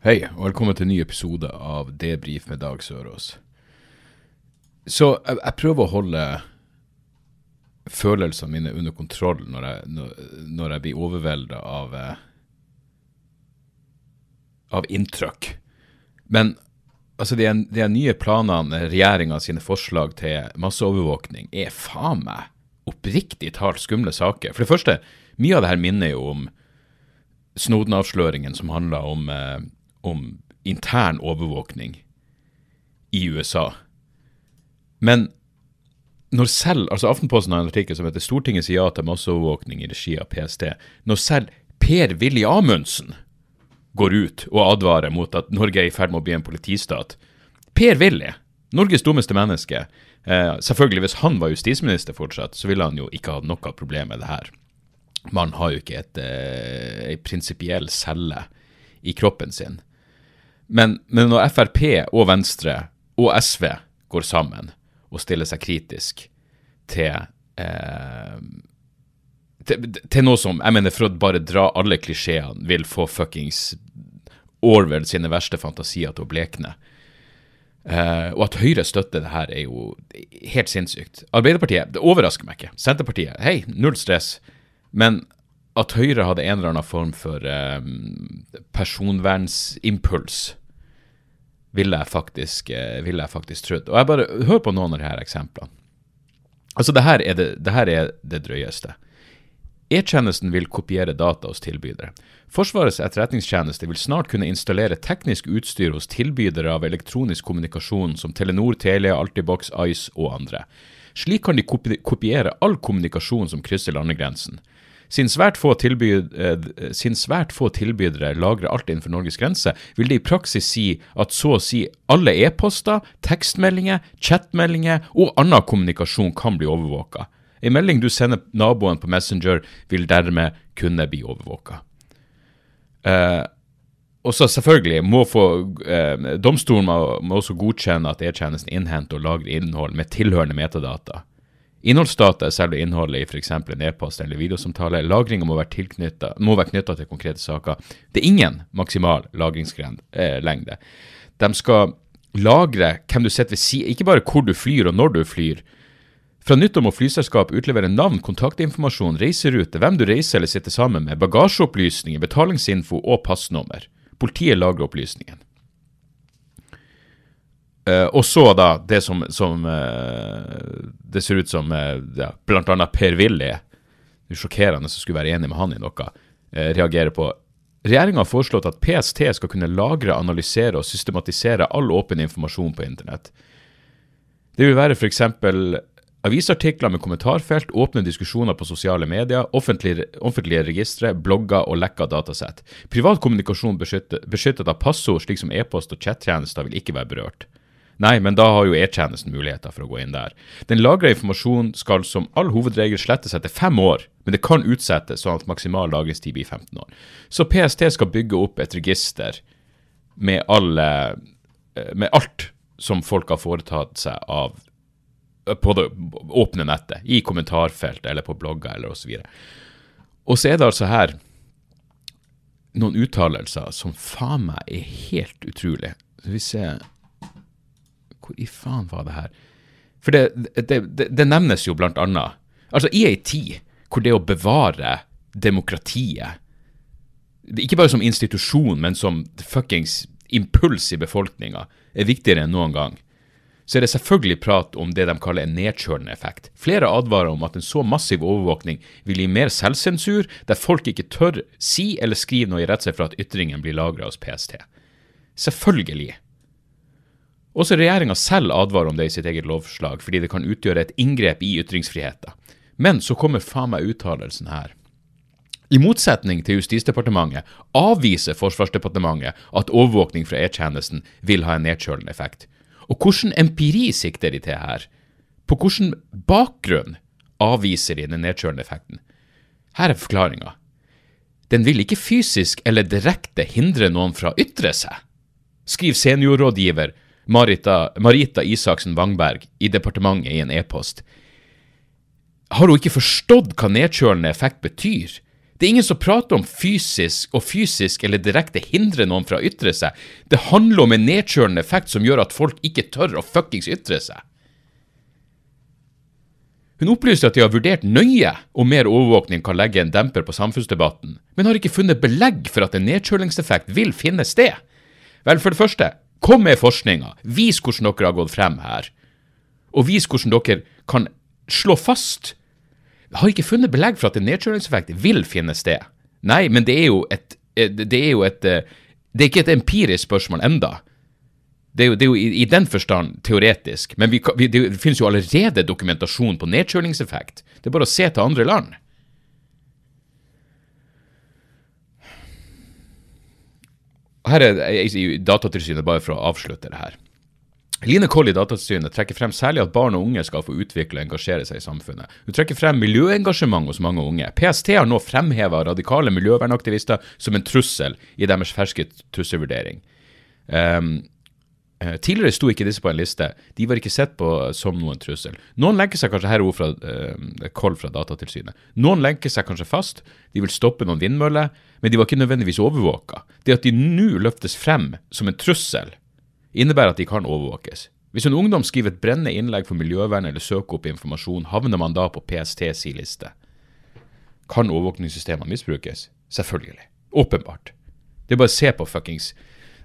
Hei, og velkommen til en ny episode av Debrif med Dag Sørås. Så jeg, jeg prøver å holde følelsene mine under kontroll når jeg, når, når jeg blir overvelda av eh, av inntrykk. Men altså, de, de nye planene, regjeringa sine forslag til masseovervåkning, er faen meg oppriktig talt skumle saker. For det første, mye av det her minner jo om Snoden-avsløringen som handla om, eh, om intern overvåkning i USA. Men når selv, altså Aftenposten har en artikkel som heter 'Stortinget sier ja til masseovervåkning i regi av PST'. Når selv Per-Willy Amundsen går ut og advarer mot at Norge er i ferd med å bli en politistat. Per-Willy, Norges dummeste menneske. Eh, selvfølgelig, hvis han var justisminister fortsatt, så ville han jo ikke hatt noe problem med det her. Man har jo ikke et, eh, prinsipiell celle i kroppen sin. Men, men når Frp og Venstre og SV går sammen og stiller seg kritisk til eh, til, til noe som Jeg mener, for å bare dra alle klisjeene, vil få fuckings Orwell sine verste fantasier til å blekne. Eh, og at Høyre støtter det her, er jo helt sinnssykt. Arbeiderpartiet, det overrasker meg ikke. Senterpartiet, hei, null stress. Men at Høyre hadde en eller annen form for eh, personvernsimpuls, ville jeg faktisk, eh, ville faktisk trodd. Og jeg bare Hør på noen av her eksemplene. Altså, det her er det, det, her er det drøyeste. E-tjenesten vil kopiere data hos tilbydere. Forsvarets etterretningstjeneste vil snart kunne installere teknisk utstyr hos tilbydere av elektronisk kommunikasjon som Telenor, Telia, Altibox, Ice og andre. Slik kan de kopi kopiere all kommunikasjon som krysser landegrensen. Siden eh, siden svært få tilbydere lagrer alt innenfor Norges grense, vil det i praksis si at så å si alle e-poster, tekstmeldinger, chatmeldinger og annen kommunikasjon kan bli overvåka. En melding du sender naboen på Messenger, vil dermed kunne bli overvåka. Eh, og så selvfølgelig må få eh, Domstolen må, må også godkjenne at E-tjenesten innhenter og lagrer innhold med tilhørende metadata. Innholdsdata er selve innholdet i f.eks. en e-post eller videosamtale. Lagringa må være knytta til konkrete saker. Det er ingen maksimal lagringslengde. De skal lagre hvem du sitter ved siden Ikke bare hvor du flyr og når du flyr. Fra nyttår må flyselskap utlevere navn, kontaktinformasjon, reiserute, hvem du reiser eller sitter sammen med, bagasjeopplysninger, betalingsinfo og passnummer. Politiet lagrer opplysningen. Uh, og så da det som, som uh, det ser ut som uh, ja, bl.a. Per-Willy, det er sjokkerende som skulle være enig med han i noe, reagerer på. Regjeringa har foreslått at PST skal kunne lagre, analysere og systematisere all åpen informasjon på internett. Det vil være f.eks. avisartikler med kommentarfelt, åpne diskusjoner på sosiale medier, offentlige, offentlige registre, blogger og lekka datasett. Privat kommunikasjon beskyttet, beskyttet av passord slik som e-post og chattjenester vil ikke være berørt. Nei, men da har jo E-tjenesten muligheter for å gå inn der. Den lagra informasjonen skal som all hovedregel slettes etter fem år, men det kan utsettes sånn at maksimal lagringstid blir 15 år. Så PST skal bygge opp et register med, alle, med alt som folk har foretatt seg av på det åpne nettet, i kommentarfelt eller på blogger eller osv. Og så er det altså her noen uttalelser som faen meg er helt utrolig. Så vi ser hvor i faen var det her? For det, det, det, det nevnes jo blant annet Altså, i ei tid hvor det å bevare demokratiet Ikke bare som institusjon, men som fuckings impuls i befolkninga, er viktigere enn noen gang. Så er det selvfølgelig prat om det de kaller en nedkjølende effekt. Flere advarer om at en så massiv overvåkning vil gi mer selvsensur, der folk ikke tør si eller skrive noe i redsel for at ytringen blir lagra hos PST. Selvfølgelig. Også regjeringa selv advarer om det i sitt eget lovforslag, fordi det kan utgjøre et inngrep i ytringsfriheten. Men så kommer faen meg uttalelsen her. I motsetning til Justisdepartementet avviser Forsvarsdepartementet at overvåkning fra E-tjenesten vil ha en nedkjølende effekt. Og hvordan empiri sikter de til her? På hvilken bakgrunn avviser de den nedkjølende effekten? Her er forklaringa. Den vil ikke fysisk eller direkte hindre noen fra å ytre seg, skriver seniorrådgiver Marita, Marita Isaksen Wangberg i departementet i en e-post. Har hun ikke forstått hva nedkjølende effekt betyr? Det er ingen som prater om fysisk og fysisk eller direkte hindre noen fra å ytre seg. Det handler om en nedkjølende effekt som gjør at folk ikke tør å fuckings ytre seg. Hun opplyser at de har vurdert nøye om mer overvåkning kan legge en demper på samfunnsdebatten, men har ikke funnet belegg for at en nedkjølingseffekt vil finne sted. Vel, for det første, kom med forskninga, vis hvordan dere har gått frem her, og vis hvordan dere kan slå fast Jeg har ikke funnet belegg for at en nedkjølingseffekt vil finne sted. Nei, men det er jo et Det er jo et Det er ikke et empirisk spørsmål enda. Det er jo, det er jo i, i, den forstand teoretisk, men vi, det finnes jo allerede dokumentasjon på nedkjølingseffekt. Det er bare å se til andre land. Her er i Datatilsynet bare for å avslutte det her. Line Koll i Datatilsynet trekker frem særlig at barn og unge skal få utvikle og engasjere seg i samfunnet. Hun trekker frem miljøengasjement hos mange unge. PST har nå fremheva radikale miljøvernaktivister som en trussel i deres ferske trusselvurdering. Um, Tidligere sto ikke disse på en liste. De var ikke sett på som noen trussel. Noen lenker seg kanskje her ord fra uh, Koll fra Datatilsynet. Noen lenker seg kanskje fast. De vil stoppe noen vindmøller, men de var ikke nødvendigvis overvåka. Det at de nå løftes frem som en trussel, innebærer at de kan overvåkes. Hvis en ungdom skriver et brennende innlegg for miljøvern eller søker opp informasjon, havner man da på PSTs liste. Kan overvåkningssystemene misbrukes? Selvfølgelig. Åpenbart. Det er bare å se på fuckings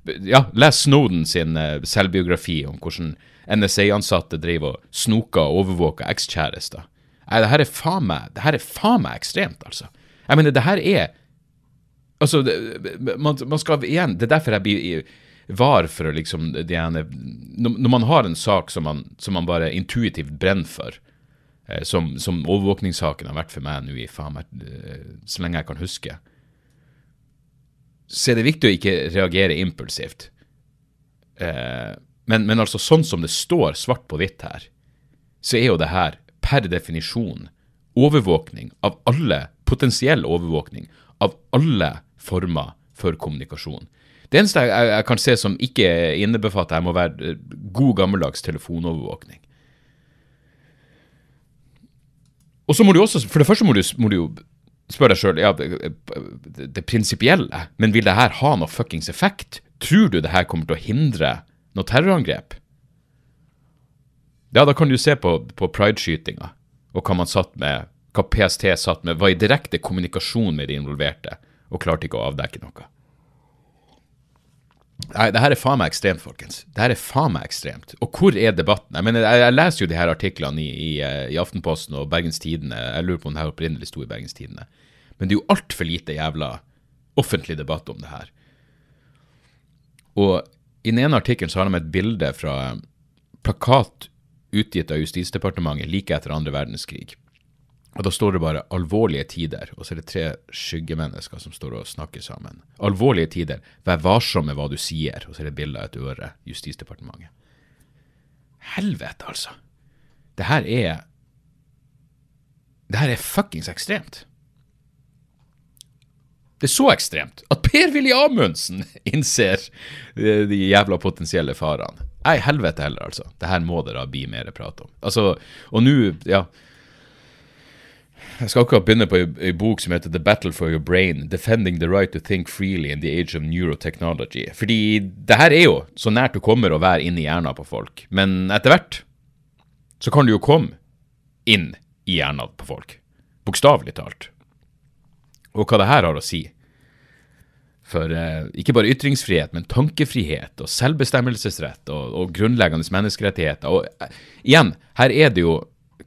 Ja, les Snowden sin uh, selvbiografi om hvordan NSA-ansatte driver og snoker og overvåker ekskjærester. Nei, det her er faen meg Det her er faen meg ekstremt, altså. Jeg mener, det her er Altså, det, man, man, skal igjen Det er derfor jeg blir var for å liksom ene... Når man har en sak som man, som man bare intuitivt brenner for, eh, som, som overvåkningssaken har vært for meg nå i faen meg eh, så lenge jeg kan huske, så er det viktig å ikke reagere impulsivt. Eh, men, men, altså, sånn som det står svart på hvitt her, så er jo det her per definisjon overvåkning av alle, potensiell overvåkning av alle former for kommunikasjon. Det eneste jeg, jeg, jeg kan se som ikke innebefatter her, må være eh, god gammeldags telefonovervåkning. Og så må du også, For det første må du, må du jo spørre deg sjøl ja, det, det prinsipielle, men vil det her ha noe fuckings effekt? Tror du det her kommer til å hindre noe terrorangrep? Ja, da kan du se på, på prideskytinga, og hva man satt med, hva PST satt med, var i direkte kommunikasjon med de involverte, og klarte ikke å avdekke noe. Nei, det her er faen meg ekstremt, folkens. Det her er faen meg ekstremt. Og hvor er debatten? Jeg mener, jeg, jeg leser jo de her artiklene i, i, eh, i, Aftenposten og Bergens Tidende. Jeg lurer på om det her opprinnelig sto i Bergens Tidende. Men det er jo altfor lite jævla offentlig debatt om det her. Og i den ene artikkelen så har de et bilde fra plakat utgitt av Justisdepartementet like etter andre verdenskrig. Og Da står det bare 'alvorlige tider', og så er det tre skyggemennesker som står og snakker sammen. Alvorlige tider, vær varsom med hva du sier, og så er det bilde av et øre, Justisdepartementet. Helvete, altså. Det her er Det her er fuckings ekstremt. Det er så ekstremt at Per-Willy Amundsen innser de jævla potensielle farene. Nei, helvete heller, altså. Det her må det da bli mer prat om. Altså, og nå, ja jeg skal akkurat begynne på ei bok som heter The Battle for Your Brain, Defending the Right to Think Freely in the Age of Neurotechnology. Fordi det her er jo så nært du kommer å være inni hjernen på folk. Men etter hvert så kan du jo komme inn i hjernen på folk. Bokstavelig talt. Og hva det her har å si for eh, ikke bare ytringsfrihet, men tankefrihet og selvbestemmelsesrett og, og grunnleggende menneskerettigheter. Og eh, igjen, her er det jo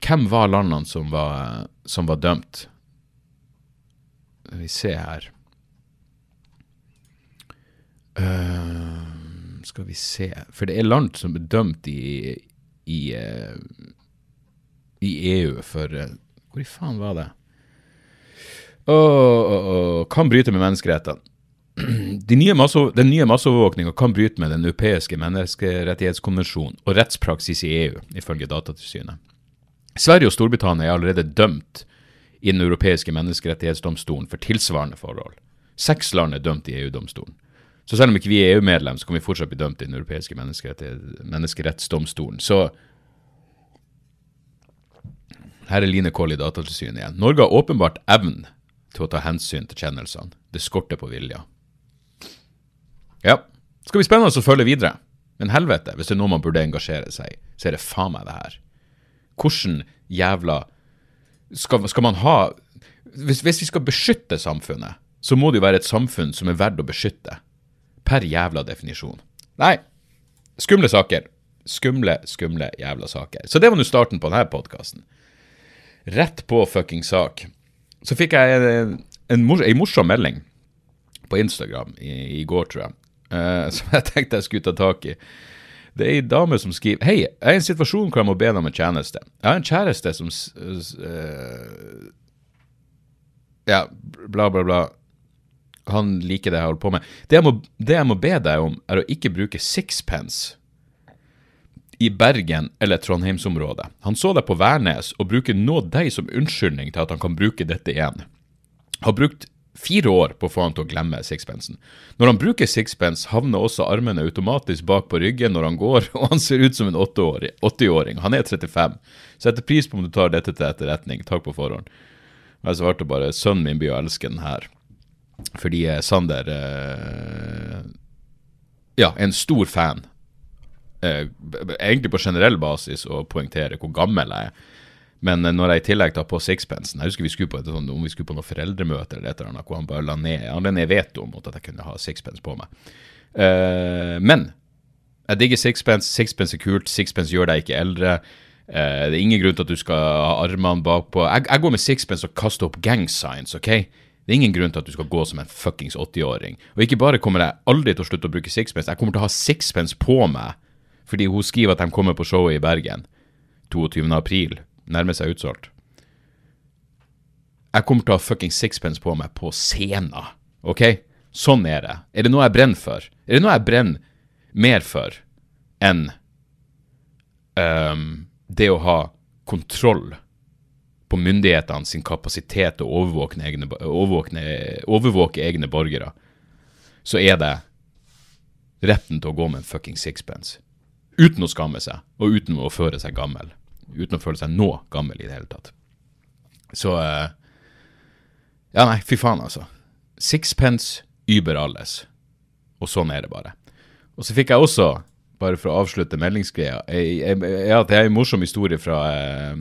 hvem var landene som var, som var dømt? Vi ser her uh, Skal vi se For det er land som er dømt i, i, uh, i EU for uh, Hvor i faen var det? Oh, oh, oh, kan bryte med menneskerettene. De nye den nye masseovervåkninga kan bryte med den europeiske menneskerettighetskonvensjonen og rettspraksis i EU, ifølge Datatilsynet. Sverige og Storbritannia er allerede dømt i Den europeiske menneskerettighetsdomstolen for tilsvarende forhold. Seks land er dømt i EU-domstolen. Så selv om ikke vi er EU-medlem, så kan vi fortsatt bli dømt i Den europeiske menneskerettsdomstolen. Så her er Line Koll i Datatilsynet igjen. Norge har åpenbart evnen til å ta hensyn til kjennelsene. Det skorter på vilja. Ja. Det skal bli spennende å følge videre. Men helvete, hvis det er noe man burde engasjere seg i, så er det faen meg det her. Hvordan jævla skal, skal man ha hvis, hvis, vi skal beskytte samfunnet, så må det jo være et samfunn som er verdt å beskytte. Per jævla definisjon. Nei. Skumle saker. Skumle, skumle jævla saker. Så det var nå starten på denne podkasten. Rett på fucking sak. Så fikk jeg en, en, en morsom melding på Instagram i, i går, tror jeg, uh, som jeg tenkte jeg skulle ta tak i. Det er ei dame som skriver Hei, jeg er i en situasjon hvor jeg må be deg om en tjeneste. Jeg har en kjæreste som uh, Ja, bla, bla, bla. Han liker det jeg holder på med. Det jeg, må, det jeg må be deg om, er å ikke bruke sixpence i Bergen eller Trondheimsområdet. Han så deg på Værnes og bruker nå deg som unnskyldning til at han kan bruke dette igjen. Har brukt fire år på å få han til å glemme sixpensen. Når han bruker sixpence, havner også armene automatisk bak på ryggen når han går, og han ser ut som en 80-åring. Han er 35. Setter pris på om du tar dette til etterretning. Takk på forhånd. Jeg svarte bare 'sønnen min blir å elske den her'. Fordi eh, Sander eh, ja, en stor fan. Eh, egentlig på generell basis å poengtere hvor gammel jeg er. Men eh, når jeg i tillegg tar på sixpensen Jeg husker vi skulle på et, sånn, om vi skulle på noe foreldremøte eller et eller annet, hvor han bare la ned, han la ned veto mot at jeg kunne ha sixpence på meg. Uh, men jeg digger sixpence. Sixpence er kult. Sixpence gjør deg ikke eldre. Uh, det er ingen grunn til at du skal ha armene bakpå. Jeg, jeg går med sixpence og kaster opp gang signs, OK? Det er ingen grunn til at du skal gå som en fuckings 80-åring. Og ikke bare kommer jeg aldri til å slutte å bruke sixpence, jeg kommer til å ha sixpence på meg fordi hun skriver at de kommer på showet i Bergen 22. april nærmer seg utsolgt. Jeg kommer til å ha fucking sixpence på meg på scenen. OK? Sånn er det. Er det noe jeg brenner for? Er det noe jeg brenner mer for enn um, det å ha kontroll på myndighetene sin kapasitet til å overvåke egne, overvåke, overvåke egne borgere, så er det retten til å gå med en fucking sixpence. Uten å skamme seg, og uten å føre seg gammel uten å føle seg nå gammel i det hele tatt. Så uh, Ja, nei, fy faen, altså. Sixpence über alles. Og sånn er det bare. Og så fikk jeg også, bare for å avslutte meldingsgreia, ja, det er en morsom historie fra uh,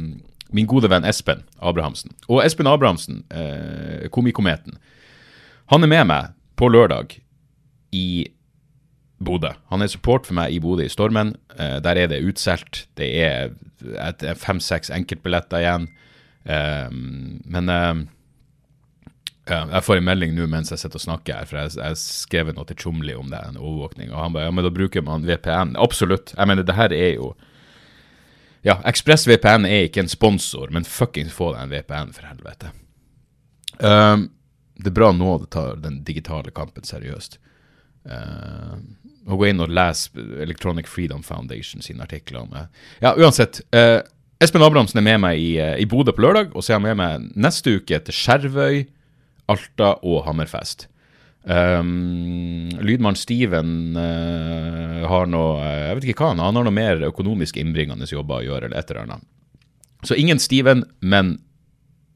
min gode venn Espen Abrahamsen. Og Espen Abrahamsen, uh, Komikometen, han er med meg på lørdag i Bodø. Han er support for meg i Bodø i Stormen. Uh, der er det utsolgt. Det er fem-seks enkeltbilletter igjen. Uh, men uh, jeg får en melding nå mens jeg sitter og snakker her, for jeg, jeg skrev noe til Tjomli om det, en overvåkning, og han bare ja, men da bruker man VPN. Absolutt. Jeg mener, det her er jo Ja, ExpressVPN er ikke en sponsor, men fuckings få deg en VPN, for helvete. Um, det er bra nå det tar den digitale kampen seriøst. Uh, og gå inn og lese Electronic Freedom Foundation sine artikler om det. Ja, uansett. Eh, Espen Abrahamsen er med meg i, uh, i Bodø på lørdag, og så er han med meg neste uke til Skjervøy, Alta og Hammerfest. Um, Lydmann Steven uh, har noe Jeg vet ikke hva han har. Han har noe mer økonomisk innbringende jobber å gjøre, eller et eller annet. Så ingen Steven, men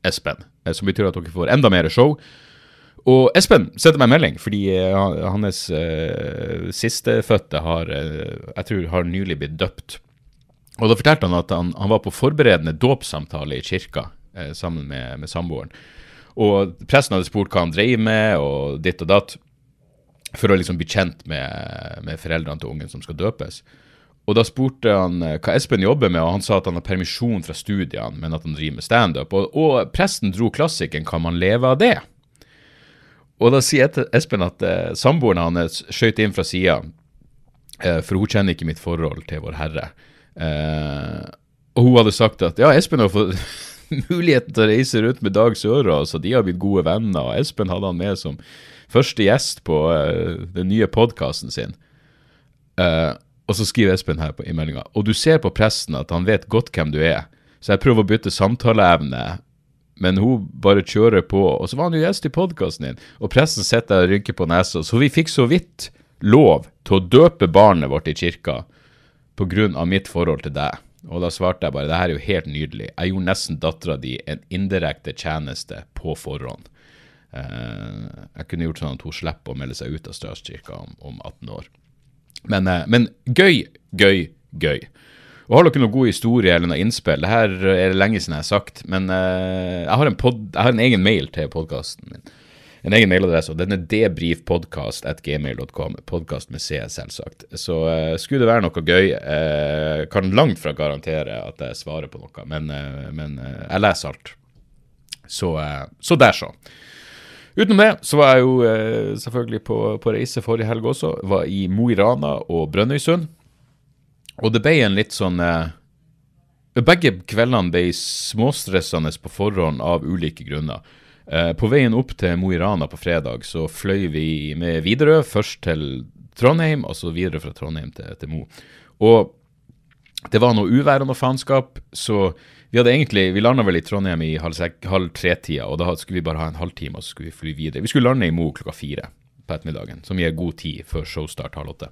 Espen. Som betyr at dere får enda mer show. Og Espen sendte meg en melding, fordi uh, hans uh, sistefødte har, uh, jeg tror, har nylig blitt døpt. Og da fortalte han at han, han var på forberedende dåpssamtale i kirka uh, sammen med, med samboeren. Og presten hadde spurt hva han drev med, og ditt og datt, for å liksom bli kjent med, med foreldrene til ungen som skal døpes. Og da spurte han hva Espen jobber med, og han sa at han har permisjon fra studiene, men at han driver med standup. Og, og presten dro klassikeren 'Kan man leve av det?' Og da sier Espen at eh, samboeren hans skøyt inn fra sida, eh, for hun kjenner ikke mitt forhold til Vår Herre. Eh, og hun hadde sagt at ja, Espen har fått muligheten til å reise rundt med Dag Sørås, og de har blitt gode venner. og Espen hadde han med som første gjest på eh, den nye podkasten sin. Uh, og så skriver Espen her på, i meldinga Og du ser på presten at han vet godt hvem du er, så jeg prøver å bytte samtaleevne, men hun bare kjører på. Og så var han jo gjest i podkasten din, og pressen sitter og rynker på nesa, så vi fikk så vidt lov til å døpe barnet vårt i kirka pga. mitt forhold til deg. Og da svarte jeg bare det her er jo helt nydelig. Jeg gjorde nesten dattera di en indirekte tjeneste på forhånd. Uh, jeg kunne gjort sånn at hun slipper å melde seg ut av statskirka om, om 18 år. Men, uh, men, gøy, gøy, gøy. Og Har dere noen god historie eller noe innspill? Det her er det lenge siden jeg har sagt, men uh, jeg, har pod, jeg, har en egen mail til podkasten min en egen mailadresse, og den er debrifpodkast.gmail.com. Podkast med C, selvsagt. Så uh, skulle det være noe gøy, uh, kan langt fra garantere at jeg svarer på noe, men, men jeg leser alt. Så, så der, så. Utenom det så var jeg jo selvfølgelig på, på, reise forrige helg også. Var i Mo i Rana og Brønnøysund. Og det ble en litt sånn Begge kveldene ble småstressende på forhånd av ulike grunner. Eh, på veien opp til Mo i Rana på fredag så fløy vi med Widerøe, først til Trondheim, og så videre fra Trondheim til, til Mo. Og det var noe uvær og noe faenskap, så vi hadde egentlig, vi landa vel i Trondheim i halv, halv tre-tida, og da skulle vi bare ha en halvtime, og så skulle vi fly videre. Vi skulle lande i Mo klokka fire på ettermiddagen, som gir god tid før showstart halv åtte.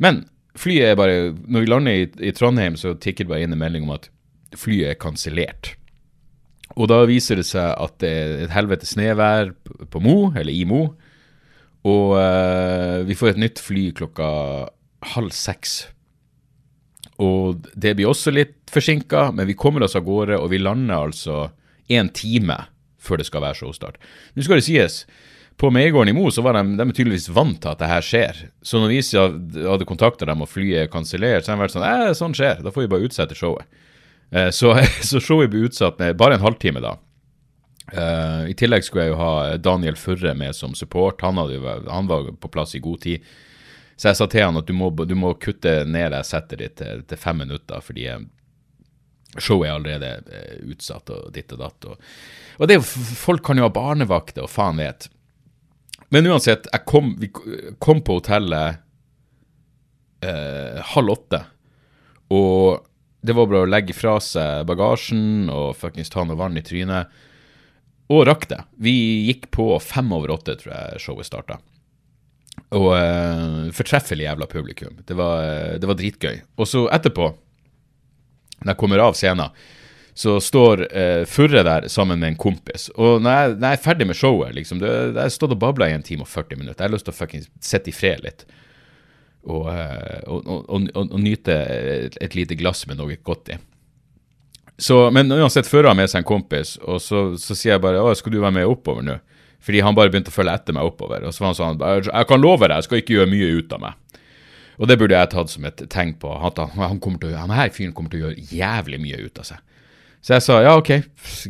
Men flyet er bare Når vi lander i, i Trondheim, så tikker det bare inn en melding om at flyet er kansellert. Og da viser det seg at det er et helvete snøvær på Mo, eller i Mo. Og uh, vi får et nytt fly klokka halv seks. Og det blir også litt forsinka, men vi kommer oss av gårde, og vi lander altså én time før det skal være showstart. Nå skal det sies, på Meigården i Mo så var de, de tydeligvis vant til at det her skjer. Så når vi hadde kontakta dem og flyet er kansellert, så har de vært sånn eh, sånn skjer, da får vi bare utsette showet. Eh, så, så showet ble utsatt med bare en halvtime, da. Eh, I tillegg skulle jeg jo ha Daniel Furre med som support. Han, jo, han, var på plass i god tid. Så jeg sa til han at du må, du må kutte ned settet ditt til, til, fem minutter, fordi showet er allerede utsatt og ditt og datt. Og, og det, folk kan jo ha barnevakter og faen vet. Men uansett, jeg kom, vi kom på hotellet eh, halv åtte. Og det var bare å legge fra seg bagasjen og fuckings ta noe vann i trynet. Og rakk det. Vi gikk på fem over åtte, tror jeg showet starta. Og eh, fortreffelig jævla publikum. Det var, det var dritgøy. Og så etterpå, når jeg kommer av scenen, så står uh, Furre der sammen med en kompis. Og når jeg, når jeg er ferdig med showet, liksom, det, jeg har stått og babla i en time og 40 minutter. Jeg har lyst til å fuckings sitte i fred litt. Eh, og, og, og, og, nyte et, et, lite glass med noe godt i. Så, men uansett fører han med seg en kompis, og så, så sier jeg bare 'Å, skal du være med oppover nå?' Fordi han bare begynte å følge etter meg oppover. Og så var han sånn 'Jeg kan love deg, jeg skal ikke gjøre mye ut av meg'. Og det burde jeg tatt som et tegn på at han, han, kommer til å, han her fyren kommer til å gjøre jævlig mye ut av seg. Så jeg sa ja, ok,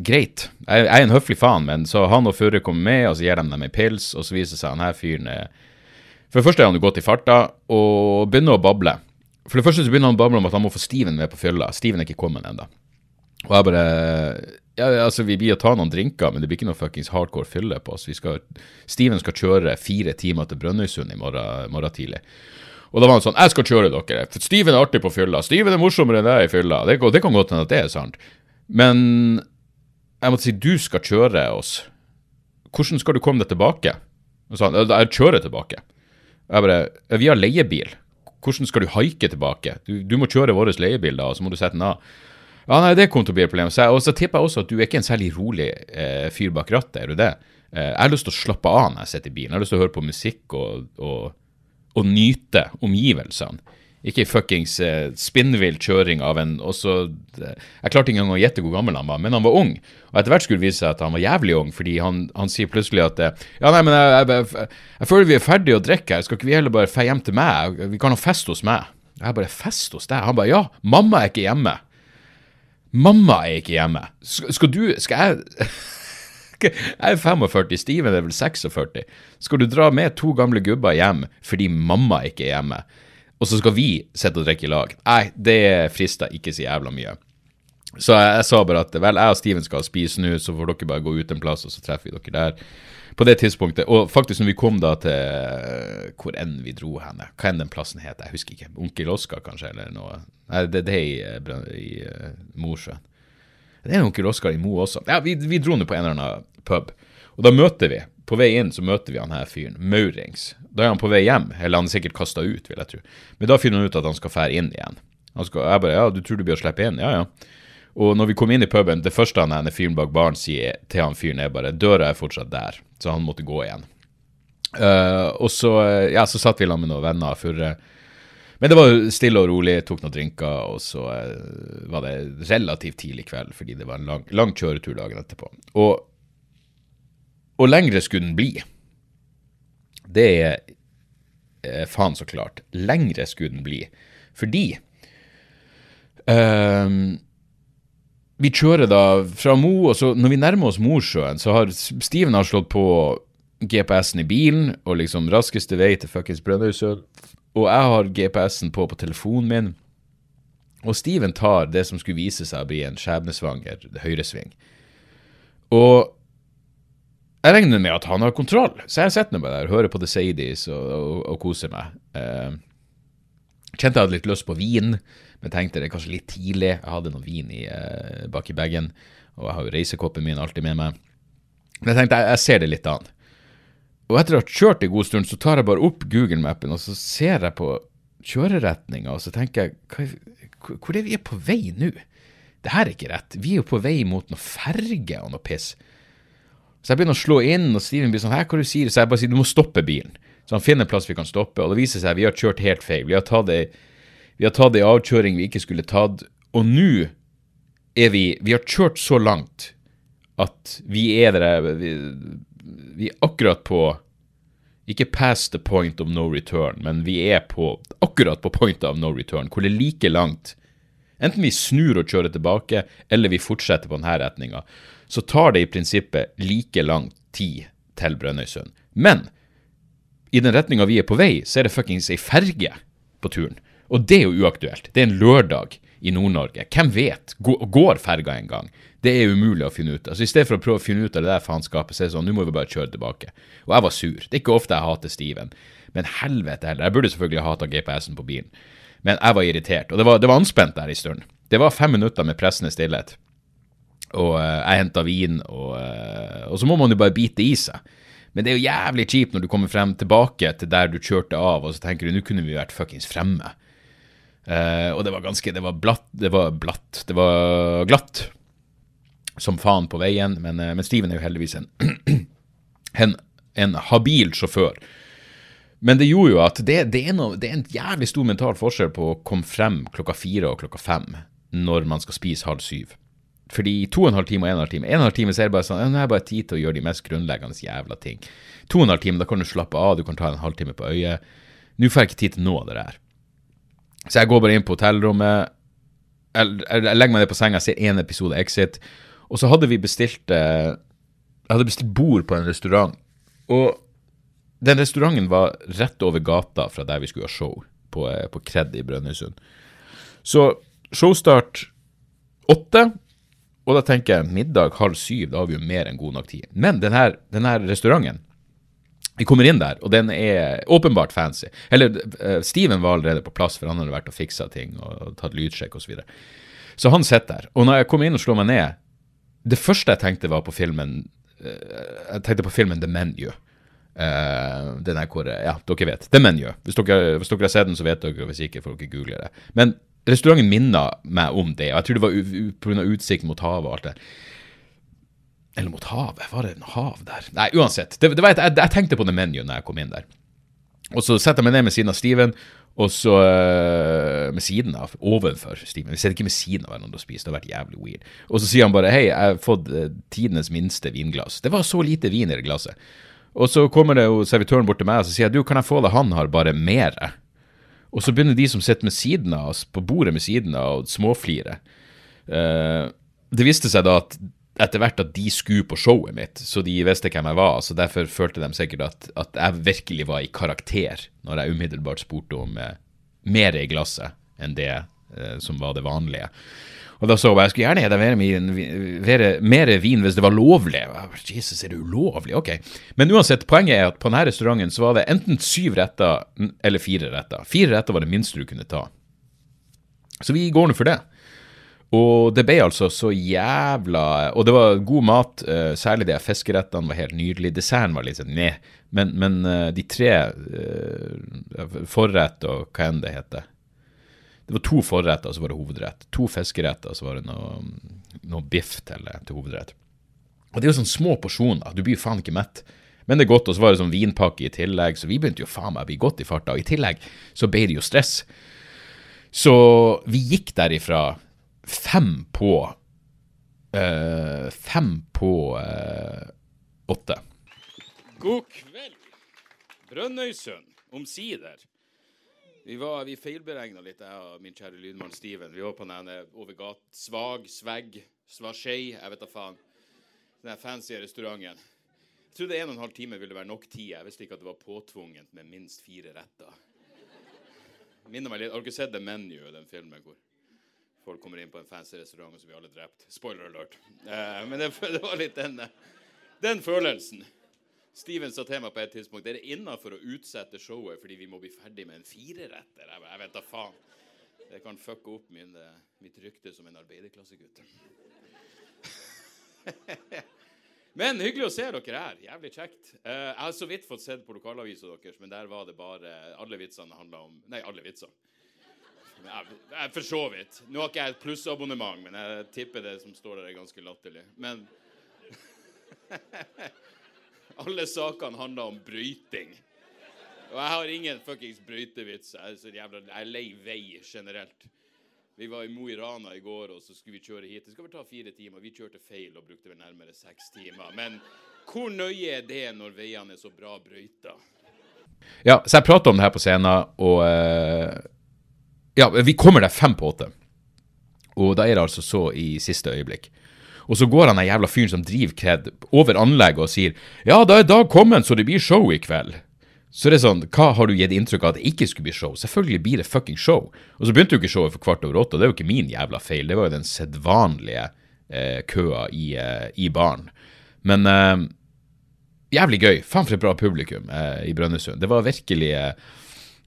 greit. Jeg, jeg er en høflig faen, men så han og Furre kommer med, og så gir de dem en pils, og så viser det seg han her fyren for det første er han gått i farta og begynner å bable. For det første så begynner han å bable om at han må få Steven med på fylla. Steven er ikke kommet ennå. Og jeg bare ja, altså Vi blir å ta noen drinker, men det blir ikke noe fuckings hardcore fylle på oss. Skal, Steven skal kjøre fire timer til Brønnøysund i morgen, morgen, tidlig. Og da var han sånn Jeg skal kjøre dere, for Steven er artig på fylla. Steven er morsommere enn deg i fylla. Det, det kan godt hende at det er sant. Men jeg måtte si du skal kjøre oss. Hvordan skal du komme deg tilbake? Og så han, jeg kjører tilbake. Jeg bare Vi har leiebil. Hvordan skal du haike tilbake? Du, du må kjøre vår leiebil, da, og så må du sette den av. Ja, nei, det kom til å bli et problem. Så og så tipper jeg også at du er ikke en særlig rolig eh, fyr bak rattet, er du det? Eh, jeg har lyst til å slappe av når jeg sitter i bilen. Jeg har lyst til å høre på musikk og, og, og nyte omgivelsene. Ikke fuckings uh, spinnvill kjøring av en også, så, Jeg klarte ikke engang å gjette hvor gammel han var, men han var ung. Og etter hvert skulle det vise seg at han var jævlig ung, fordi han, han sier plutselig at uh, Ja, nei, men jeg, jeg, jeg, jeg, føler vi er ferdige å drikke her, skal ikke vi heller bare dra hjem til meg? Vi kan ha fest hos meg. Jeg bare Fest hos deg? Han bare Ja, mamma er ikke hjemme. Mamma er ikke hjemme. Skal, skal du Skal jeg jeg er 45, Steven er vel 46. Skal du dra med to gamle gubber hjem fordi mamma ikke er hjemme? Og så skal vi sitte og drikke i lag. Nei, det frister ikke så jævla mye. Så jeg, jeg sa bare at vel, jeg og Steven skal spise nå, så får dere bare gå ut en plass, og så treffer vi dere der. På det tidspunktet. Og faktisk, når vi kom da til eh, hvor enn vi dro henne, hva enn den plassen het, jeg husker ikke. Onkel Oskar, kanskje, eller noe. Nei, det, det er i, eh, i uh, Mosjøen. Det er onkel Oskar i Mo også. Ja, vi, vi dro nå på en eller annen pub. Og da møter vi, på vei inn så møter vi han her fyren, Maurings. Da er han på vei hjem, eller han er sikkert kasta ut, vil jeg tro. Men da finner han ut at han skal fære inn igjen. Skal, jeg bare, ja, du tror du blir å slippe inn? Ja, ja. Og når vi kom inn i puben, det første han ene fyren bak baren sier til han fyren, er bare 'Døra er fortsatt der', så han måtte gå igjen. Uh, og så, eh, ja, så satt vi sammen med noen venner for eh, Men det var stille og rolig, tok noen drinker, og så uh, var det relativt tidlig kveld, fordi det var en lang, lang kjøretur dagen etterpå. Og, og lengre skulle den bli. Det er eh, faen så klart. Lengre skulle den bli. Fordi eh, vi kjører da fra Mo, og så når vi nærmer oss Mosjøen, så har Steven har slått på GPS-en i bilen, og liksom raskeste vei til fuckings Brønnøysund. Og jeg har GPS-en på på telefonen min. Og Steven tar det som skulle vise seg å bli en skjebnesvanger høyresving. Og jeg regner med at han har kontroll, så jeg sitter bare der hører på The Sadies og, og, og koser meg. Eh, kjente jeg hadde litt lyst på vin, men tenkte det kanskje litt tidlig. Jeg hadde noe vin i, eh, bak i bagen, og jeg har jo reisekoppen min alltid med meg. Men jeg tenkte jeg, jeg ser det litt an. Og etter å ha kjørt en god stund, så tar jeg bare opp Google-mappen, og så ser jeg på kjøreretninga, og så tenker jeg hva, hvor er vi på vei nå? Det her er ikke rett. Vi er jo på vei mot noe ferge og noe piss. Så jeg begynner å slå inn, og Steven blir sånn Hæ, hva du sier Så jeg bare sier du må stoppe bilen. Så han finner en plass vi kan stoppe, og det viser seg at vi har kjørt helt feil. Vi har tatt ei, vi har tatt ei avkjøring vi ikke skulle tatt, og nå er vi Vi har kjørt så langt at vi er der vi, vi er akkurat på ikke past the point of no return, men vi er på akkurat på point of no return, hvor det er like langt. Enten vi snur og kjører tilbake, eller vi fortsetter på denne retninga, så tar det i prinsippet like lang tid til Brønnøysund. Men i den retninga vi er på vei, så er det fuckings ei ferge på turen. Og det er jo uaktuelt. Det er en lørdag i Nord-Norge. Hvem vet? Går, ferga en gang? Det er umulig å finne ut Altså i stedet for å prøve å finne ut av det der faenskapet, så er det sånn, nå må vi bare kjøre tilbake. Og jeg var sur. Det er ikke ofte jeg hater Steven. Men helvete heller. Jeg burde selvfølgelig ha hata GPS-en på bilen. Men jeg var irritert. Og det var, det var anspent der en stund. Det var fem minutter med pressende stillhet. Og eh, jeg henta vin, og, eh, og så må man jo bare bite i seg. Men det er jo jævlig kjipt når du kommer frem tilbake til der du kjørte av, og så tenker du nå kunne vi vært fuckings fremme. Uh, og det var ganske Det var blatt, det var blatt, det var glatt som faen på veien, men, men Steven er jo heldigvis en, en, en habil sjåfør. Men det gjorde jo at det, det, er noe, det er en jævlig stor mental forskjell på å komme frem klokka fire og klokka fem når man skal spise halv syv. Fordi to og en halv time og en og en halv time En og en halv time så er det bare sånn, nå har jeg bare tid til å gjøre de mest grunnleggende jævla ting. To og en halv time, da kan du slappe av, du kan ta en halvtime på øyet. Nå får jeg ikke tid til noe av det der. Så jeg går bare inn på hotellrommet, jeg, jeg, jeg legger meg ned på senga, ser én episode Exit, og så hadde vi bestilt eh, Jeg hadde bestilt bord på en restaurant. Og den restauranten var rett over gata fra der vi skulle ha show, på, eh, på Kred i Brønnøysund. Så showstart åtte, og da tenker jeg middag halv syv, da har vi jo mer enn god nok tid. Men den her, restauranten, vi kommer inn der, og den er åpenbart fancy. Eller eh, Steven var allerede på plass, for han hadde vært og fiksa ting og tatt lydsjekk osv. Så, videre. så han sitter der. Og når jeg kom inn og slår meg ned, det første jeg tenkte var på filmen eh, Jeg tenkte på filmen The Menu. Uh, den er hvor Ja, dere vet. The Menu. Hvis dere, hvis dere har sett den, så vet dere. Hvis ikke, får dere google det. Men restauranten minner meg om det. og Jeg tror det var pga. utsikten mot havet og alt det. Eller mot havet? Var det en hav der? Nei, uansett. Det, det et, jeg, jeg tenkte på The Menu når jeg kom inn der. Og så setter jeg meg ned med siden av Steven, og så uh, Med siden av, ovenfor Steven. Vi sitter ikke med siden av hverandre og spiser, det har vært jævlig weird. Og så sier han bare hei, jeg har fått tidenes minste vinglass. Det var så lite vin i det glasset. Og så kommer det jo servitøren bort til meg og så sier jeg, du, kan jeg få det han har, bare mere? Og så begynner de som sitter med siden av oss, på bordet med siden av, å småflire. Uh, det viste seg da at etter hvert at de skulle på showet mitt, så de visste hvem jeg var. Så derfor følte de sikkert at, at jeg virkelig var i karakter når jeg umiddelbart spurte om eh, mer i glasset enn det eh, som var det vanlige. Og da så jeg bare jeg skulle gjerne hatt mer, mer vin hvis det var lovlig. Jesus, er det ulovlig? Ok. Men uansett, poenget er at på denne restauranten så var det enten syv retter eller fire retter. Fire retter var det minste du kunne ta. Så vi går nå for det. Og det ble altså så jævla Og det var god mat, eh, særlig de fiskerettene var helt nydelig. Desserten var litt sånn ned, men, men eh, de tre eh, forrett og hva enn det heter Det var to forretter, og så var det hovedrett. To fiskeretter, og så var det noe, noe biff til, til hovedrett. Og det er jo sånne små porsjoner, du blir jo faen ikke mett. Men det er godt, og så var det sånn vinpakke i tillegg, så vi begynte jo faen meg å bli godt i farta. Og i tillegg så ble det jo stress. Så vi gikk derifra fem på øh, Fem på øh, åtte. God kveld, Brønnøysund, omsider. Vi, var, vi feilberegna litt, jeg og min kjære lydmann Steven. Vi var på den over gat... Svag, Svegg, Svasjei, jeg vet da faen. Den fancy restauranten. Jeg trodde en og en halv time ville være nok tid. Jeg visste ikke at det var påtvunget med minst fire retter. Minner meg litt, Har dere sett The Menu, den filmen hvor folk kommer inn på en fancy restaurant, og så blir alle drept? Spoiler alert. Eh, men det, det var litt den, den følelsen. Steven sa til meg på et tidspunkt er det innafor å utsette showet fordi vi må bli ferdig med en fireretter. Jeg, jeg vet da faen. Det kan fucke opp min, eh, mitt rykte som en arbeiderklassegutt. Men hyggelig å se dere her. Jævlig kjekt. Eh, jeg har så vidt fått sett på lokalavisa deres, men der var det bare Alle vitsene handla om Nei, alle vitsene. Jeg, jeg, for så vidt. Nå har ikke jeg et plussabonnement, men jeg tipper det som står der, er ganske latterlig. Men alle sakene handler om brøyting. Og jeg har ingen fuckings brøytevits. Jeg er, så jævla, jeg lei vei generelt. Vi var i Mo i Rana i går, og så skulle vi kjøre hit. Det skal vel ta fire timer. Vi kjørte feil og brukte vel nærmere seks timer. Men hvor nøye er det når veiene er så bra brøyta? Ja, så jeg prater om det her på scenen, og eh, Ja, vi kommer der fem på åtte. Og da er det altså så i siste øyeblikk. Og så går han den jævla fyren som driver Kred, over anlegget og sier Ja, da er dag kommet, så det blir show i kveld. Så det er sånn, hva har du gitt inntrykk av at det ikke skulle bli show? Selvfølgelig blir det fucking show. Og så begynte jo ikke showet for kvart over åtte, og det er jo ikke min jævla feil. Det var jo den sedvanlige eh, køa i, eh, i baren. Men eh, jævlig gøy. Faen for et bra publikum eh, i Brønnøysund. Det var virkelig eh,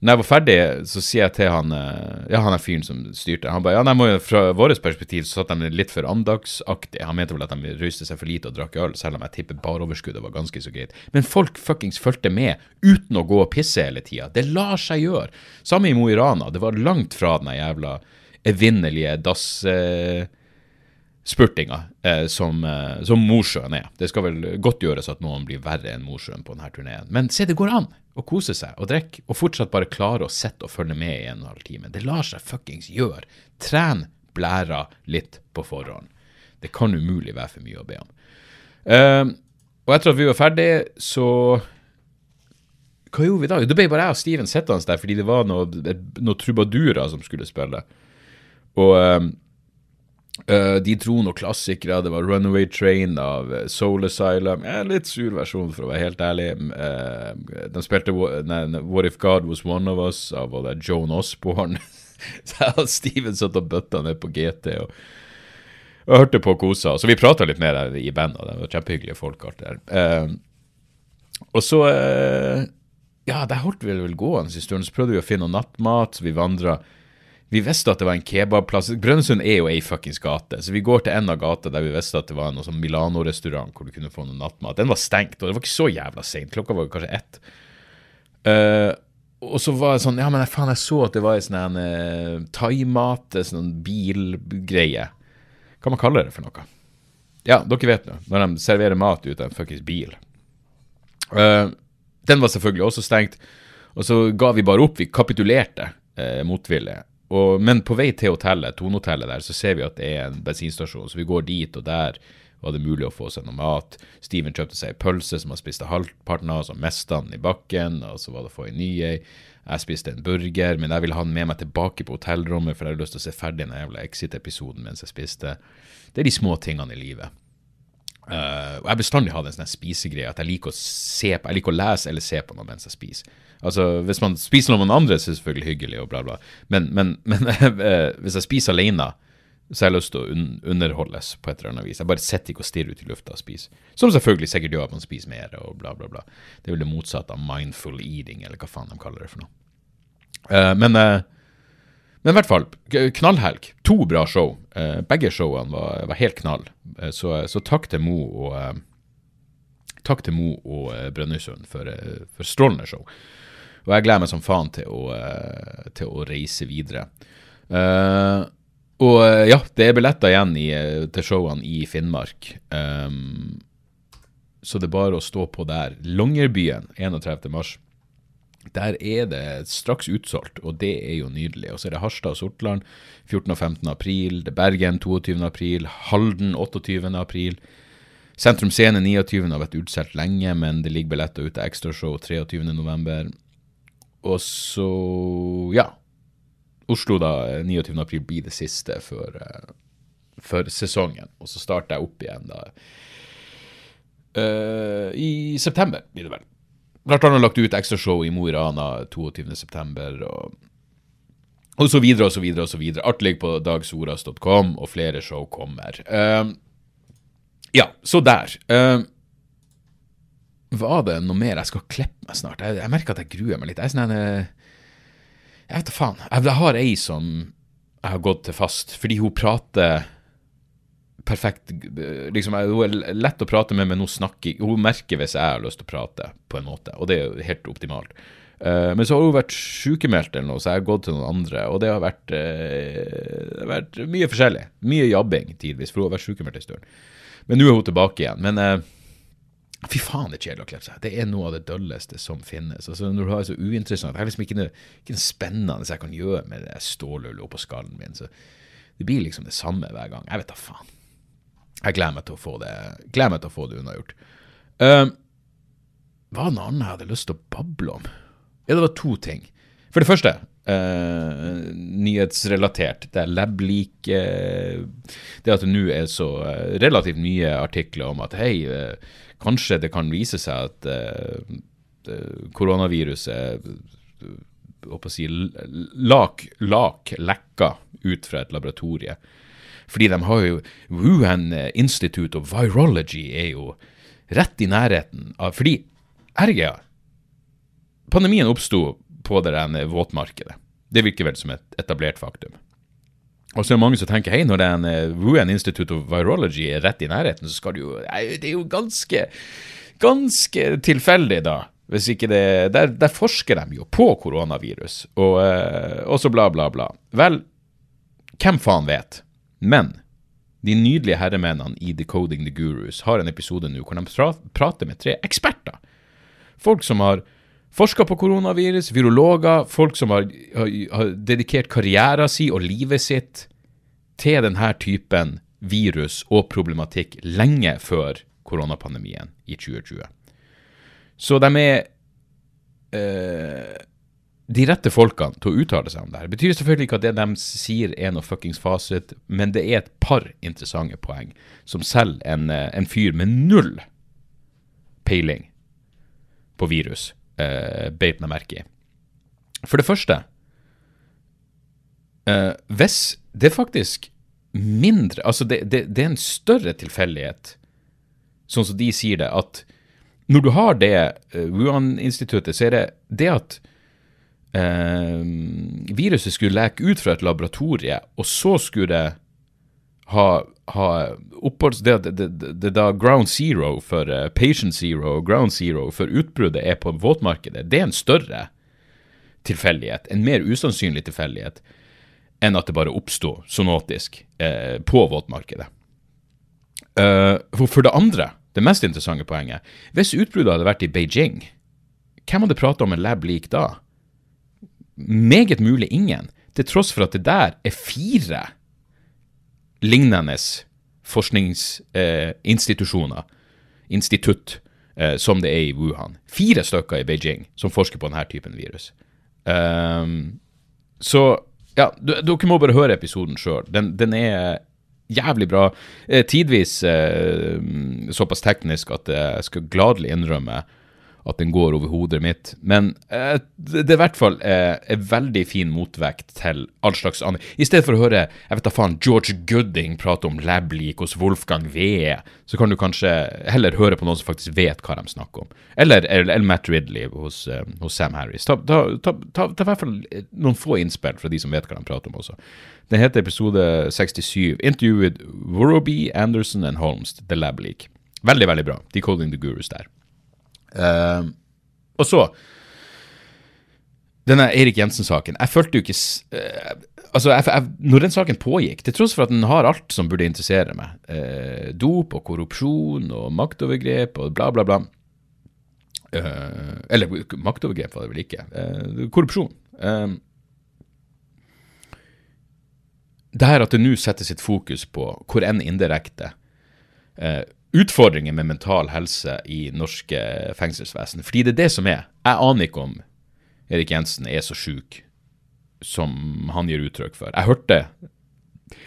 Når jeg var ferdig, så sier jeg til han eh, Ja, han er fyren som styrte. Han bare Ja, nei, fra vårt perspektiv så satt de litt for andagsaktig. Han mente vel at de røyste seg for lite og drakk øl, selv om jeg tipper baroverskuddet var ganske så greit. Men folk fuckings fulgte med uten å gå og pisse hele tida. Det lar seg gjøre. Samme i Mo i Rana. Det var langt fra den jævla evinnelige dass... Eh, spurtinga eh, som, eh, som Mosjøen er. Det skal vel godt gjøres at noen blir verre enn Mosjøen på denne turneen. Men se, det går an å kose seg og drikke, og fortsatt bare klare å sitte og følge med i en og en halv time. Det lar seg fuckings gjøre. Tren blæra litt på forhånd. Det kan umulig være for mye å be om. Eh, og etter at vi var ferdig, så Hva gjorde vi da? Da ble bare jeg og Steven sittende der fordi det var noen noe trubadurer som skulle spille. Og eh, Eh, de dro noen klassikere. Det var 'Runaway Train' av eh, Soul Asylum. En litt sur versjon, for å være helt ærlig. Uh, de spilte nei, 'What If God Was One of Us' av både Joan Osborne. Så Steven satt og bøtta ned på GT og, og hørte på og kosa. Så vi prata litt mer i bandet. Det var kjempehyggelige folk. alt der. Uh, og så Ja, der holdt vi vel gående en stund. Så prøvde vi å finne noe nattmat. Så vi vandra. Vi visste at det var en kebabplass. Brønnøysund er jo ei fuckings gate, så vi går til en av gata der vi visste at det var en sånn Milano-restaurant hvor du kunne få noe nattmat. Den var stengt, og det var ikke så jævla seint. Klokka var kanskje ett. Uh, og så var det sånn Ja, men faen, jeg så at det var ei sånn uh, thaimat, sånn bilgreie. Hva man kaller det for noe? Ja, dere vet nå. Når de serverer mat ut av en fuckings bil. Uh, den var selvfølgelig også stengt. Og så ga vi bare opp. Vi kapitulerte uh, motvillig. Og, men på vei til hotellet, Tonehotellet der, så ser vi at det er en bensinstasjon. Så vi går dit, og der var det mulig å få seg noe mat. Steven kjøpte seg en pølse som han spiste halvparten av, så mista den i bakken. Og så var det å få en ny ei. Jeg spiste en burger, men jeg ville ha den med meg tilbake på hotellrommet, for jeg hadde lyst til å se ferdig den jævla Exit-episoden mens jeg spiste. Det er de små tingene i livet. Uh, og jeg har bestandig hatt en sånn spisegreie at jeg liker å se på, jeg liker å lese eller se på noe mens jeg spiser. Altså, Hvis man spiser noe med noen andre, så er det selvfølgelig hyggelig, og bla, bla. Men, men, men eh, hvis jeg spiser alene, så jeg har lyst til å un underholdes på et eller annet vis. Jeg bare sitter ikke og stirrer ut i lufta og spiser. Som selvfølgelig sikkert gjør at man spiser mer og bla, bla, bla. Det er vel det motsatte av mindful eating, eller hva faen de kaller det for noe. Uh, men, uh, men i hvert fall, knallhelg. To bra show. Begge showene var, var helt knall. Så, så, takk til Mo og Takk til Mo og Brønnøysund for, for strålende show. Og jeg gleder meg som faen til å, til å reise videre. Uh, og eh, ja, det er billetter igjen i, eh, til showene i Finnmark. Um, så det er bare å stå på der. Longyearbyen 31. mars. Der er det straks utsolgt, og det er jo nydelig. Og så er det Harstad og Sortland 14. og 15. april. Det er Bergen 22. april. Halden 28. april. Sentrum Scene 29. har vært utsolgt lenge, men det ligger billetter ute. Ekstrashow 23. november. Og så, ja Oslo da 29. april blir det siste for, uh, for sesongen. Og så starter jeg opp igjen da uh, i september, blir det vel. Blant annet lagt ut ekstrashow i Mo i Rana 22.9. Og, og så videre og så videre og så videre. Alt ligger på dagsoras.com, og flere show kommer. Uh, ja, så der. Uh, var det noe mer jeg skal klippe meg snart? Jeg, jeg merker at jeg gruer meg litt. Jeg er sånn en jeg vet da faen. Jeg har ei som jeg har gått til fast, fordi hun prater perfekt liksom, Hun er lett å prate med, men hun snakker Hun merker hvis jeg har lyst til å prate, på en måte, og det er jo helt optimalt. Uh, men så har hun vært sykemeldt eller noe, så jeg har gått til noen andre, og det har vært, uh, det har vært mye forskjellig. Mye jabbing tidvis, for hun har vært sykemeldt en stund. Men nå er hun tilbake igjen. Men uh, Fy faen, det er kjedelig å klippe seg. Det er noe av det dølleste som finnes. Altså Når du har det så uinteressant Det er liksom ikke noe, ikke noe spennende jeg kan gjøre med det stålhullet oppå skallen min. Så det blir liksom det samme hver gang. Jeg vet da faen. Jeg gleder meg til å få det gleder meg til å få det unnagjort. Uh, hva var det annet jeg hadde lyst til å bable om? Ja, det var to ting. For det første, uh, nyhetsrelatert. Det er lab-lik uh, Det at det nå er så uh, relativt mye artikler om at hei, kanskje det kan vise seg at koronaviruset å si, lak, lak lekka ut fra et laboratorie. Fordi de har jo Wuhan Institute of Virology er jo rett i nærheten av Fordi, RGA Pandemien oppsto på det rene våtmarkedet. Det virker vel som et etablert faktum. Og så er det mange som tenker hei, når det er en uh, Wuhan Institute of Virology er rett i nærheten, så skal du jo Det er jo ganske, ganske tilfeldig, da. Hvis ikke det Der, der forsker de jo på koronavirus, og, uh, og så bla, bla, bla. Vel, hvem faen vet? Men de nydelige herremennene i Decoding the Gurus har en episode nå hvor de prater med tre eksperter. Folk som har Forsker på koronavirus, virologer, folk som har, har, har dedikert karrieren sin og livet sitt til denne typen virus og problematikk lenge før koronapandemien i 2020. Så de er eh, de rette folkene til å uttale seg om det her. Betyr selvfølgelig ikke at det de sier er noe fuckings fasit, men det er et par interessante poeng som selv en, eh, en fyr med null peiling på virus uh, beit meg merke i. For det første eh, Hvis det er faktisk mindre Altså, det, det, det er en større tilfeldighet, sånn som de sier det, at når du har det uh, Wuhan-instituttet, så er det det at eh, viruset skulle leke ut fra et laboratorie, og så skulle det ha ha oppholds... Det, det, det, da ground zero for uh, patient zero og ground zero for utbruddet er på våtmarkedet, det er en større tilfeldighet, en mer usannsynlig tilfeldighet, enn at det bare oppsto sonotisk eh, på våtmarkedet. Uh, for, for det andre, det mest interessante poenget, hvis utbruddet hadde vært i Beijing, hvem hadde prata om en lab leak da? Meget mulig ingen, til tross for at det der er fire lignende forskningsinstitusjoner, institutt, eh, som det er i Wuhan. Fire stykker i Beijing som forsker på denne typen virus. Um, så ja, dere må bare høre episoden sjøl. Den, den, er jævlig bra. Eh, tidvis eh, såpass teknisk at jeg skal gladelig innrømme at den går over hodet mitt. Men eh, det er i hvert fall eh, en veldig fin motvekt til all slags andre. I stedet for å høre jeg vet da faen, George Gooding prate om lab-leak hos Wolfgang Wee, så kan du kanskje heller høre på noen som faktisk vet hva de snakker om. Eller, eller, eller Matt Ridley hos, uh, hos Sam Harris. Ta, i hvert fall noen få innspill fra de som vet hva de prater om også. Den heter episode 67, 'Interview with Worobey, Anderson and Holmes', The Lab Leak. Veldig, veldig bra. Decoding the Gurus der. Uh, og så denne Eirik Jensen-saken. Jeg følte jo ikke uh, Altså, jeg, jeg, når den saken pågikk, til tross for at den har alt som burde interessere meg, uh, dop og korrupsjon og maktovergrep og bla, bla, bla Eller maktovergrep var det vel ikke. korrupsjon. det her at det nå setter sitt fokus på, hvor enn indirekte, utfordringer med mental helse i norske fengselsvesen. Fordi det er det som er. Jeg aner ikke om Erik Jensen er så sjuk som han gir uttrykk for. Jeg hørte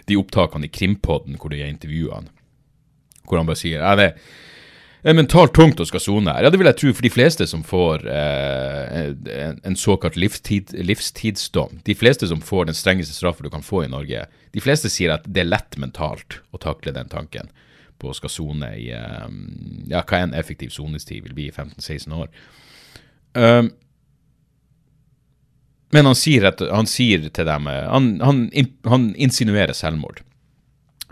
de opptakene i Krimpodden hvor de intervjuer han, hvor han bare sier ja, det er mentalt tungt å skal sone her. Ja, det vil jeg tro for de fleste som får eh, en, en, såkalt livstid, livstidsdom. De fleste som får den strengeste straffen du kan få i Norge. De fleste sier at det er lett mentalt å takle den tanken på å skal sone i um, ja, hva en effektiv sonestid vil bli i 15-16 år. Um, men han sier, at, han sier, til dem eh, Han, han, han insinuerer selvmord.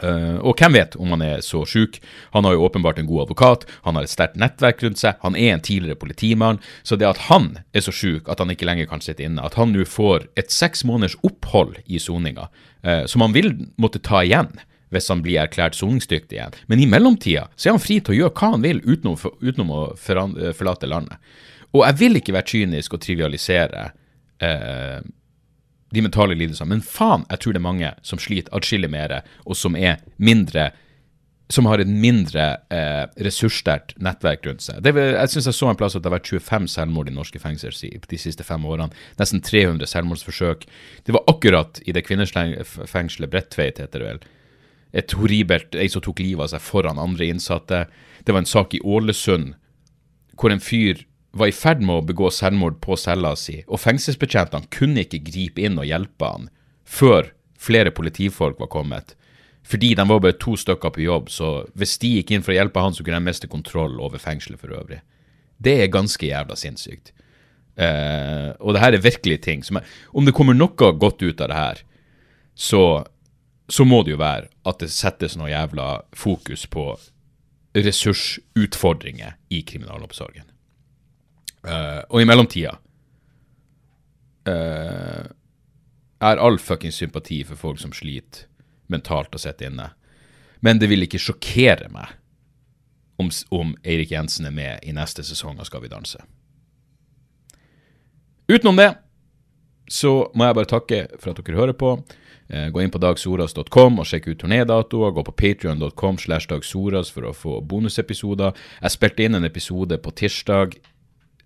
Uh, og hvem vet om han er så sjuk? Han har jo åpenbart en god advokat, han har et sterkt nettverk rundt seg, han er en tidligere politimann. Så det at han er så sjuk at han ikke lenger kan sitte inne, at han nå får et seks måneders opphold i soninga, uh, som han vil måtte ta igjen, hvis han blir erklært soningsdyktig igjen. Men i mellomtida så er han fri til å gjøre hva han vil utenom, utenom å forlate landet. Og jeg vil ikke være kynisk og trivialisere eh, de mentale lidelsene, men faen, jeg tror det er mange som sliter atskillig mer, og som er mindre som har et mindre eh, ressurssterkt nettverk rundt seg. Det, jeg syns jeg så en plass at det har vært 25 selvmord i norske fengsler de siste fem årene. Nesten 300 selvmordsforsøk. Det var akkurat i det kvinnefengselet Bredtveit, heter det vel, et horribelt ei som tok livet av seg foran andre innsatte. Det var en sak i Ålesund hvor en fyr var i ferd med å begå selvmord på cella si, og fengselsbetjentene kunne ikke gripe inn og hjelpe han før flere politifolk var kommet. Fordi de var bare to stykker på jobb, så hvis de gikk inn for å hjelpe han, så kunne de miste kontroll over fengselet for øvrig. Det er ganske jævla sinnssykt. Uh, og det her er virkelig ting som er, Om det kommer noe godt ut av det her, så så må det jo være at det settes noe jævla fokus på ressursutfordringer i kriminalomsorgen. Uh, og i mellomtida uh, er all fuckings sympati for folk som sliter mentalt å sitter inne. Men det vil ikke sjokkere meg om, om Eirik Jensen er med i neste sesong av Skal vi danse. Utenom det så må jeg bare takke for at dere hører på. Eh, gå inn på dagsoras.com og sjekk ut turnédatoer. Gå på patrion.com slash dagsoras for å få bonusepisoder. Jeg spilte inn en episode på tirsdag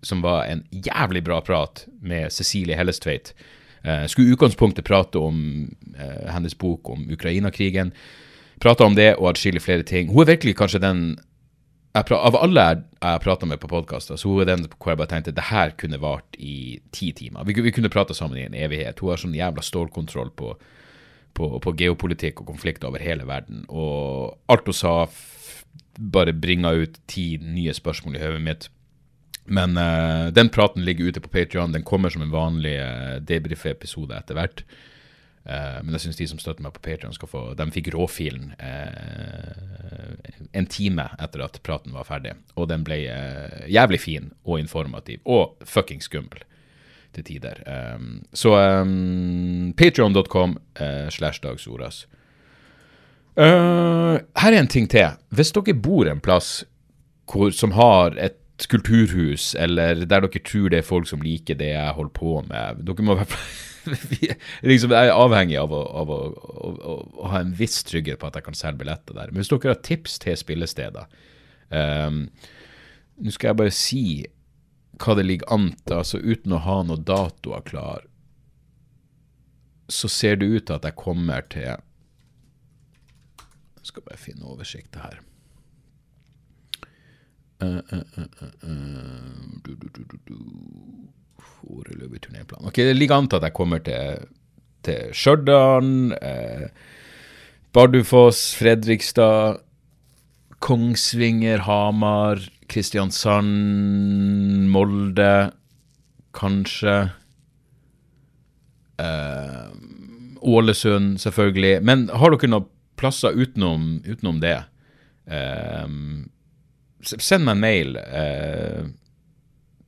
som var en jævlig bra prat med Cecilie Hellestveit. Jeg eh, skulle i utgangspunktet prate om eh, hennes bok om Ukraina-krigen. Prata om det og atskillig flere ting. Hun er virkelig kanskje den av alle jeg har prata med på podkaster, så hun er den hvor jeg bare tenkte det her kunne vart i ti timer. Vi, vi kunne prata sammen i en evighet. Hun har sånn jævla stålkontroll på på, på geopolitikk og konflikter over hele verden. Og alt hun sa, bare bringa ut ti nye spørsmål i hodet mitt. Men uh, den praten ligger ute på Patrion. Den kommer som en vanlig uh, debrief-episode etter hvert. Uh, men jeg syns de som støtter meg på Patrion, skal få De fikk råfilen uh, en time etter at praten var ferdig. Og den ble uh, jævlig fin og informativ. Og fuckings skummel til tider. Um, så um, patreon.com uh, slash dagsordas. Her er en ting til. Hvis dere bor en plass hvor, som har et kulturhus, eller der dere tror det er folk som liker det jeg holder på med Dere må liksom, Jeg er avhengig av, å, av å, å, å, ha en viss trygghet på at jeg kan selge billetter der. Men hvis dere har tips til spillesteder um, Nå skal jeg bare si hva det ligger an til, altså uten å ha noen datoer klar, så ser det ut til at jeg kommer til Jeg skal bare finne oversikta her. Uh, uh, uh, uh, du, du, du, du, du. Foreløpig turnéplan. Ok, Det ligger an til at jeg kommer til, til Stjørdal, eh, Bardufoss, Fredrikstad, Kongsvinger, Hamar, Kristiansand, Molde, kanskje. Eh, Ålesund, selvfølgelig. Men har dere noen plasser utenom, utenom det? Eh, send meg en mail eh,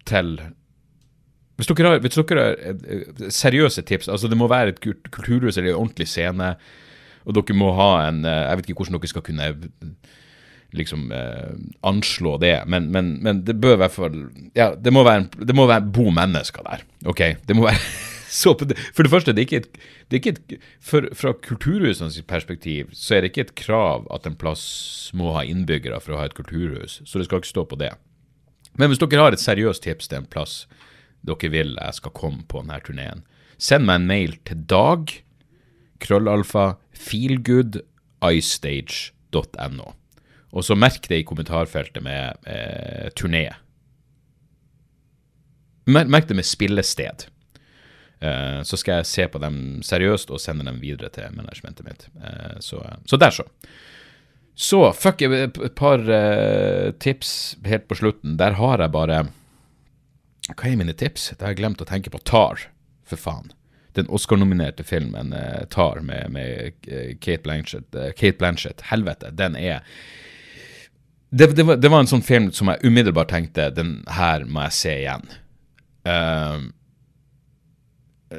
til hvis dere, har, hvis dere har eh, seriøse tips, altså det må være et kulturhus eller en ordentlig scene, og dere må ha en eh, Jeg vet ikke hvordan dere skal kunne liksom eh, anslå det, men, men, men, det bør i hvert fall Ja, det må være, det må være bo mennesker der. OK? Det må være så For det første, det er ikke et, det er ikke et for, Fra kulturhusenes perspektiv så er det ikke et krav at en plass må ha innbyggere for å ha et kulturhus, så det skal ikke stå på det. Men hvis dere har et seriøst tips til en plass dere vil jeg skal komme på denne turneen, send meg en mail til dag krøllalfa feelgoodicestage.no. Og så merk det i kommentarfeltet med eh, turné. Merk det med spillested. Eh, så skal jeg se på dem seriøst og sende dem videre til managementet mitt. Eh, så, så, der, så. Så fuck et par eh, tips helt på slutten. Der har jeg bare hva er mine tips? Da har jeg glemt å tenke på. Tar, for faen. Den Oscar-nominerte filmen Tar med, med Kate, Blanchett, Kate Blanchett. Helvete, den er det, det, var, det, var, en sånn film som jeg umiddelbart tenkte den her må jeg se igjen. Uh,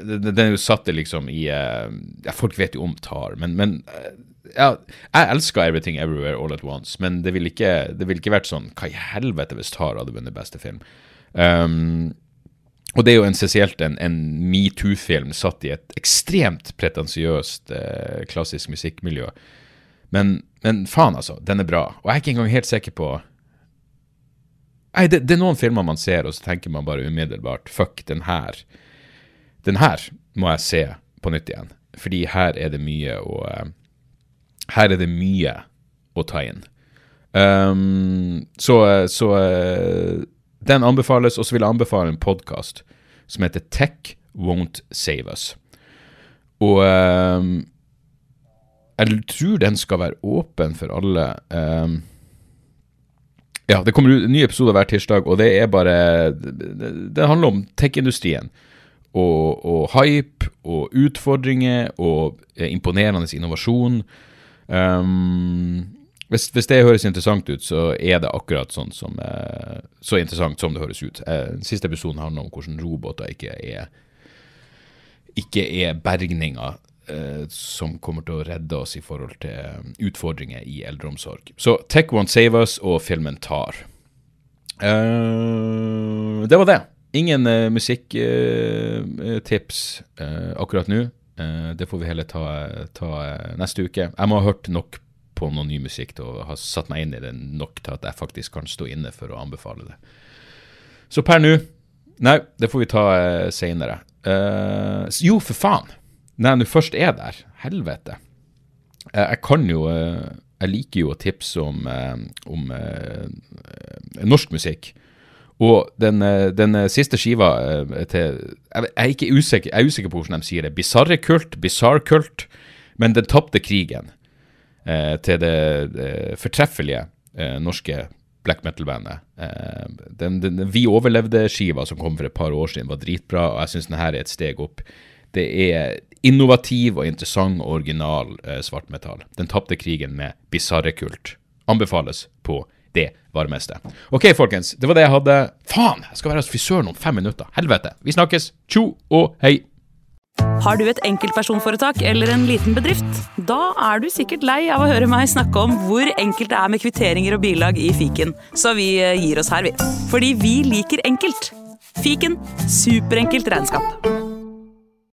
den er jo satt liksom i ja, Folk vet jo om Tar, men, men ja, jeg elsker Everything Everywhere All At Once, men det ville ikke, vil ikke vært sånn Hva i helvete hvis Tar hadde vunnet beste film? Um, og det er jo en spesielt en, en metoo-film satt i et ekstremt pretensiøst eh, klassisk musikkmiljø. Men, men, faen, altså. Den er bra. Og jeg er ikke engang helt sikker på Nei, det, det, er noen filmer man ser, og så tenker man bare umiddelbart Fuck, den her. Den her må jeg se på nytt igjen. Fordi her er det mye å uh, Her er det mye å ta inn. Um, så, så uh, den anbefales, og så vil jeg anbefale en podkast som heter Tech Won't Save Us. Og um, jeg tror den skal være åpen for alle. Um, ja, det kommer ut en ny episode hver tirsdag, og det er bare Det, det handler om tech-industrien. Og, og, hype og utfordringer og eh, imponerende innovasjon. Um, hvis, hvis, det høres interessant ut, så er det akkurat sånn som, uh, så interessant som det høres ut. Uh, siste episoden handler om hvordan roboter ikke er, ikke er bergninger uh, som kommer til å redde oss i forhold til utfordringer i eldreomsorg. Så Tech Won't Save Us og filmen Tar. Det var det. Ingen uh, musikktips uh, akkurat nå. det får vi heller ta, ta neste uke. Jeg må ha hørt nok på noe ny musikk å ha satt meg inn i det nok til at jeg faktisk kan stå inne for å anbefale det. Så per nå Nei, det får vi ta uh, seinere. Uh, jo, for faen! Når jeg nå først er der, helvete. Uh, jeg kan jo uh, Jeg liker jo å tipse om, om norsk musikk. Og den, den siste skiva til jeg, er ikke usikker, jeg er usikker på hvordan de sier det. Bizarre Kult, Bizarre bisarkult. Men Den tapte krigen eh, til det eh, fortreffelige eh, norske black metal-bandet. Eh, den, den, Vi overlevde-skiva som kom for et par år siden, var dritbra, og jeg syns denne er et steg opp. Det er innovativ og interessant original eh, svartmetall. Den tapte krigen med bisarrekult. Anbefales på det varmeste. Ok, folkens. Det var det jeg hadde. Faen! Jeg skal være hos frisøren om fem minutter. Helvete. Vi snakkes. Tjo og hei. Har du et enkeltpersonforetak eller en liten bedrift? Da er du sikkert lei av å høre meg snakke om hvor enkelt det er med kvitteringer og bilag i fiken, så vi eh, gir oss her, vi. Fordi vi liker enkelt. Fiken superenkelt regnskap.